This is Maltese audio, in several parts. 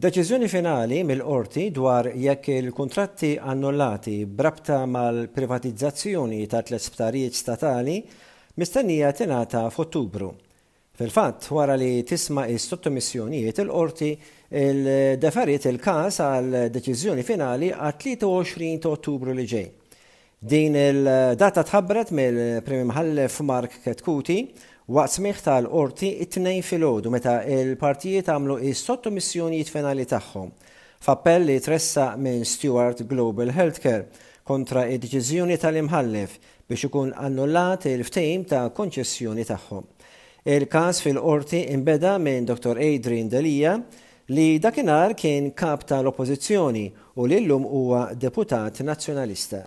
Deċiżjoni finali mill-Qorti dwar jekk il-kuntratti annullati b'rabta mal-privatizzazzjoni ta' tliet sptarijiet statali mistennija tingħata f'Ottubru. Fil-fatt, wara li tisma' s-sottomissjonijiet, il-Qorti ddeferiet il-każ għal deċiżjoni finali għat-23 ta' Ottubru li ġej. Din il-data tħabbret mill-Prim Imħallef Mark Chetcuti waqt smigħ tal-Qorti t-Tnejn filgħodu meta l-partijiet għamlu s-sottomissjonijiet finali tagħhom f'appell li tressaq minn Steward Global Healthcare kontra d-deċiżjoni tal-Imħallef biex ikun annullat il-ftehim ta' konċessjoni tagħhom. Il-każ fil-Qorti nbeda minn Dottor Adrian Delia li dakinhar kien Kap tal-Oppożizzjoni u li llum huwa Deputat Nazzjonalista.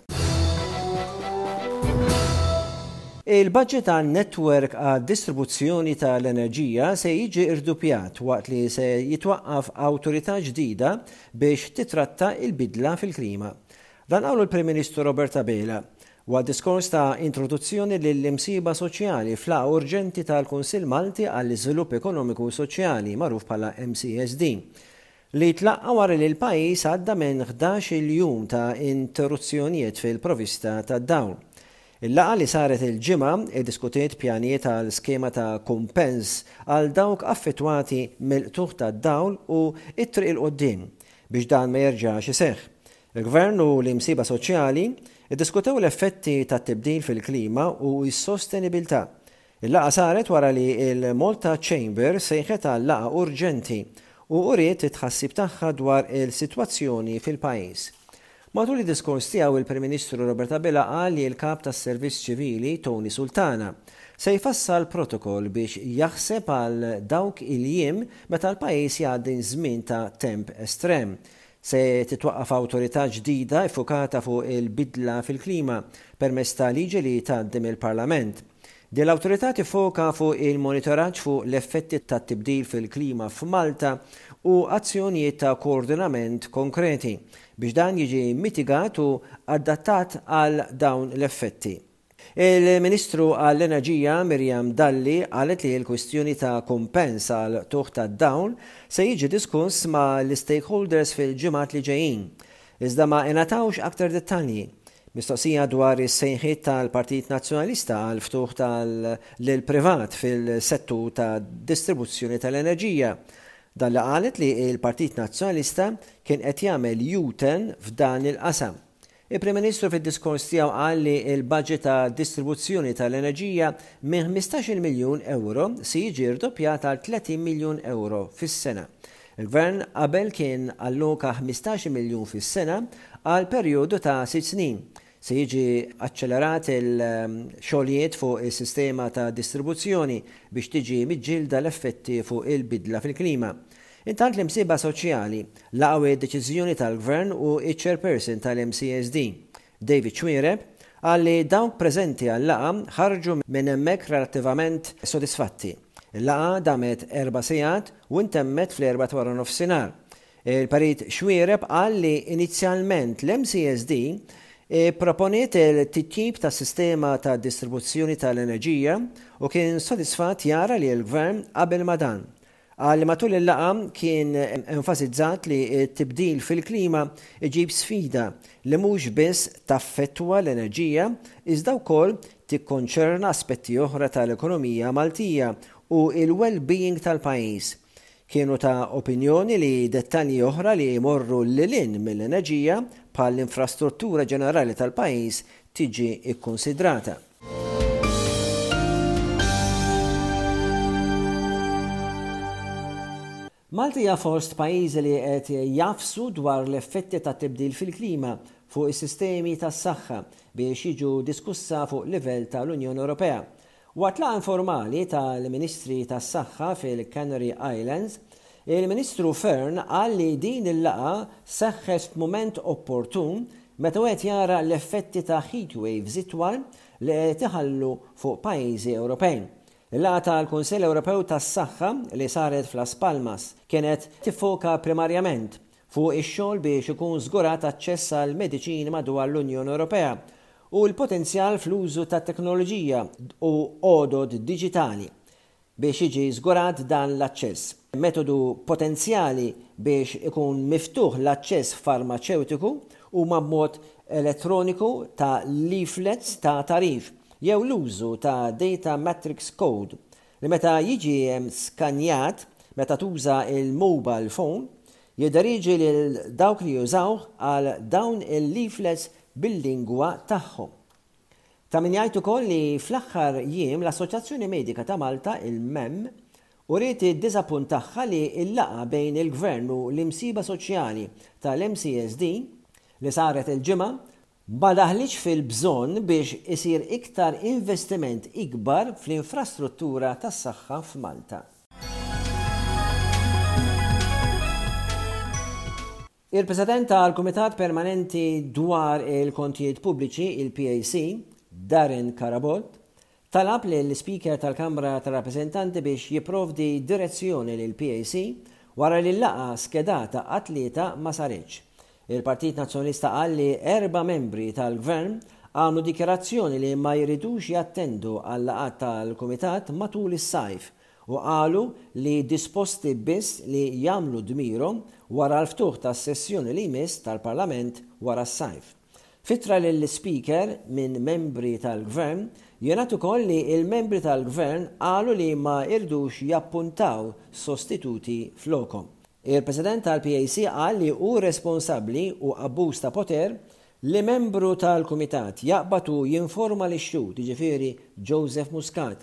Il-baġit għan-netwerk għad-distribuzzjoni tal-enerġija se jiġi rduppjat waqt li se jitwaqqaf awtorità ġdida biex titratta l-bidla fil-klima. Dan qalu l-Prim Ministru Robert Abela waqt diskors ta' introduzzjoni lill-Imsieħba Soċjali f'laqgħa urġenti tal-Kunsill Malti għall-Iżvilupp Ekonomiku u Soċjali, magħruf bħala MCSD, li tlaqqa' wara li l-pajjiż għadda minn ħdax-il jum ta' interruzzjonijiet fil-provista tad-dawl. Il-laqgħa li saret il-Ġimgħa iddiskutiet pjanijiet għal skema ta' kumpens għal dawk affettwati mill-qtugħ tad-dawl u t-triq 'il quddiem biex dan ma jerġax iseħħ. Il-Gvern u l-imsieba soċjali ddiskutew l-effetti tat-tibdil fil-klima u s-sostenibilità. Il-laqgħa saret wara li l-Malta Chamber sejħet għal laqgħa urġenti u uriet it-tħassib tagħha dwar il-sitwazzjoni fil-pajjiż. Matul id-diskors tiegħu il-Prim Ministru Robert Abela qal li l-Kap tas-Servizz Ċivili Tony Sultana se jfassal protokoll biex jaħseb għal dawk il-jiem meta l-pajjiż jgħaddi żmien ta' temp estrem Se titwaqqaf awtorità ġdida ffukata fuq il-bidla fil-klima permezz ta' liġi li tgħaddi mill-Parlament. Din l-awtorità tiffoka fuq il-monitoraġġ fuq l-effetti tat-tibdil fil-klima f'Malta u azzjonijiet ta' koordinament konkreti biex dan jiġi mitigat u adattat għal dawn l-effetti. Il-Ministru għall-Enerġija Miriam Dalli qalet li l-kwistjoni ta' kumpens għall-qtugħ tad-dawl se jiġi diskuss ma' l-istakeholders fil-ġimgħat li ġejjin. Iżda ma ingħatawx aktar dettalji. Mistoqsija dwar is-sejħiet tal-Partit Nazzjonalista għal ftuħ tal-privat fil-settur tad-distribuzzjoni tal-enerġija, Dalli qalet li l-Partit Nazzjonalista kien qed jagħmel U-turn f'dan il-qasam. Il-Prim Ministru fid-diskors tiegħu qal li l-baġit ta' distribuzzjoni tal-enerġija minn ħmistax-il miljun ewro se jiġi rdoppjat għal tletin miljun ewro fis-sena. Il-Gvern qabel kien alloka ħmistax-il miljun fis-sena għal perjodu ta' sitt snin. Se jiġi aċċelerat il-xogħlijiet fuq is-sistema ta' distribuzzjoni biex tiġi miġġielda l-effetti fuq il-bidla fil-klima. Intant l-imsieħba soċjali laqgħu d-deċiżjoni tal-Gvern u ċ-Chairperson tal-MCSD, David Xuereb, qal li dawk preżenti għal-laqgħa ħarġu minn hemmhekk relattivament sodisfatti. Il-laqgħa damet erba' sigħat u ntemmet fl-erbgħa ta' waranofsinhar. Il-Perit Xuereb qal li inizjalment l-MCSD ipproponiet il-titjib tas-sistema ta' distribuzzjoni tal-enerġija u kien sodisfatt jara li l-Gvern qabel ma' dan. Qal li matul il-laqgħa kien enfasizzat li t-tibdil fil-klima jġib sfida li mhux biss taffettwa l-enerġija iżda wkoll tikkonċerna aspetti oħra tal-ekonomija Maltija u l-well-being tal-pajjiż. Kienu ta' opinjoni li dettalji oħra li jmorru lil hinn mill-enerġija bħall-infrastruttura ġenerali tal-pajjiż tiġi kkunsidrata. Malta hija fost pajjiżi li qed jafsu dwar l-effetti tat-tibdil fil-klima fuq is-sistemi tas-saħħa biex jiġu diskussa fuq livell tal-Unjoni Ewropea. Waqt laqgħa informali tal-Ministri tas-Saħħa fil-Canary Islands, Il-Ministru Fearne qal li din il-laqgħa seħħet f'mument opportun meta wieħed jara l-effetti ta' heatwaves itwal li qed iħallu fuq pajjiżi Ewropej. Il-laqgħa tal-Kunsill Ewropew tas-Saħħa li saret f'Las Palmas kienet tiffoka primarjament fuq ix-xogħol biex ikun żgurat aċċess għal mediċini madwar l-Unjoni Ewropea u l-potenzjal fl-użu tat-teknoloġija u għodod diġitali Biex jiġi żgurat dan l-aċċess, metodu potenzjali biex ikun miftuħ l-aċċess farmaċewtiku huma b'mod elettroniku ta' leaflets ta' tagħrif jew l-użu ta' data matrix code li meta jiġi skanjat meta tuża l-mobile phone jidderieġi lil dawk li jużawh għal dawn il-leaflets bil-lingwa tagħhom. Ta' min jgħid ukoll li fl-aħħar jiem l-Assoċjazzjoni Medika ta' Malta, il-MEM, uriet id-diżappunt tagħha li l-laqgħa bejn il-Gvern u l-Imsieba Soċjali tal-MCSD, li saret il-Ġimgħa, ma daħlitx fil-bżonn biex isir iktar investiment ikbar fl-infrastruttura tas-saħħa f'Malta. Il-President tal-Kumitat Permanenti dwar il-Kontijiet Pubbliċi, il-PAC, Darren Carabolt, talab lill-Ispeaker tal-Kamra tar-Rappreżentanti biex jipprovdi direzzjoni lill-PAC wara li l-laqgħa skedata għat-Tlieta ma saritx. Il-Partit Nazzjonalista qal li erba' membri tal-Gvern għamlu dikjarazzjoni li ma jridux jattendu għal-laqgħat tal-Kumitat matul is-sajf u qalu li disposti biss li jagħmlu dmirhom wara l-ftuħ tas-sessjoni li jmiss tal-Parlament wara s-sajf. F'ittra lill-Ispeaker minn membri tal-Gvern, jingħad ukoll li l-membri tal-Gvern qalu li ma jridux jappuntaw sostituti flokhom. Il-President tal-PAC qal li hu responsabbli u abbuż ta' poter li membru tal-Kumitat jaqbad u jinforma lix-xhud, jiġifieri Joseph Muscat,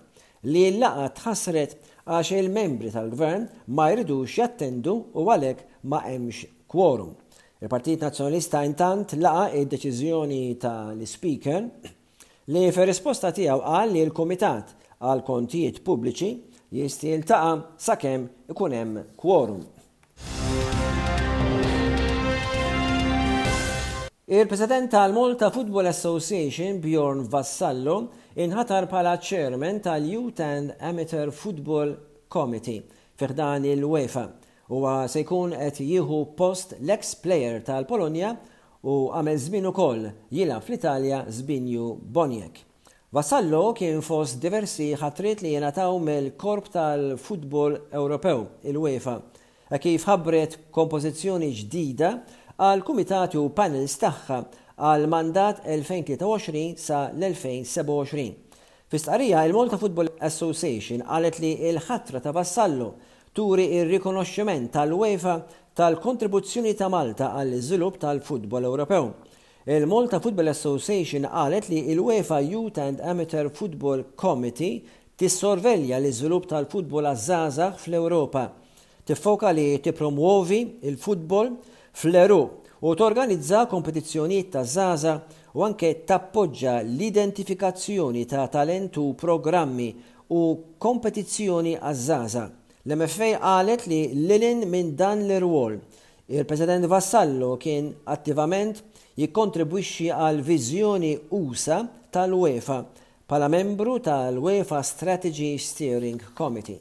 li l-laqgħa tħassret għax il-membri tal-Gvern ma jridux jattendu u għalhekk ma hemmx kworum. Il-Partit Nazzjonalista intant laqa' id-deċiżjoni tal-Ispeaker li fir-risposta tiegħu qal li l-Kumitat għall-Kontijiet Pubbliċi jist jiltaqa' sakemm ikun hemm kworum. Il-President tal-Malta Football Association, Bjorn Vassallo, inħatar bħala Chairman tal-Youth and Amateur Football Committee fi ħdan il-UEFA. Huwa se jkun qed jieħu post l-eks player tal-Polonja u għamel żmien ukoll jilgħab fl-Italja Zbigniew Boniek. Vassallo kien fost diversi ħatriet li ingħataw mill-korp tal-futbol Ewropew, il-UEFA, hekk kif ħabbret kompożizzjoni ġdida għall-kumitati u panels tagħha għall-mandat 2023 sa l-2027. Fi stqarrija, il-Malta Football Association qalet li l-ħatra ta' Vassallo turi r-rikonoxximent tal-UEFA tal-kontribuzzjoni ta' Malta għall-iżvilupp tal-futbol Ewropew. Il-Malta Football Association qalet li l-UEFA Youth and Amateur Football Committee tissorvelja l-iżvilupp tal-futbol għaż-żgħażagħ fl-Ewropa, tiffoka li tippromwovi l-futbol fl-għeruq u torganizza kompetizzjonijiet taż-żgħażagħ u anke tappoġġa l-identifikazzjoni ta' talent u programmi u kompetizzjoni għaż-żgħażagħ. L-MFA qalet li lil hinn minn dan l-irwol, Il-President Vassallo kien attivament jikkontribwixxi għal viżjoni usa' tal-UEFA bħala membru tal-UEFA Strategy Steering Committee.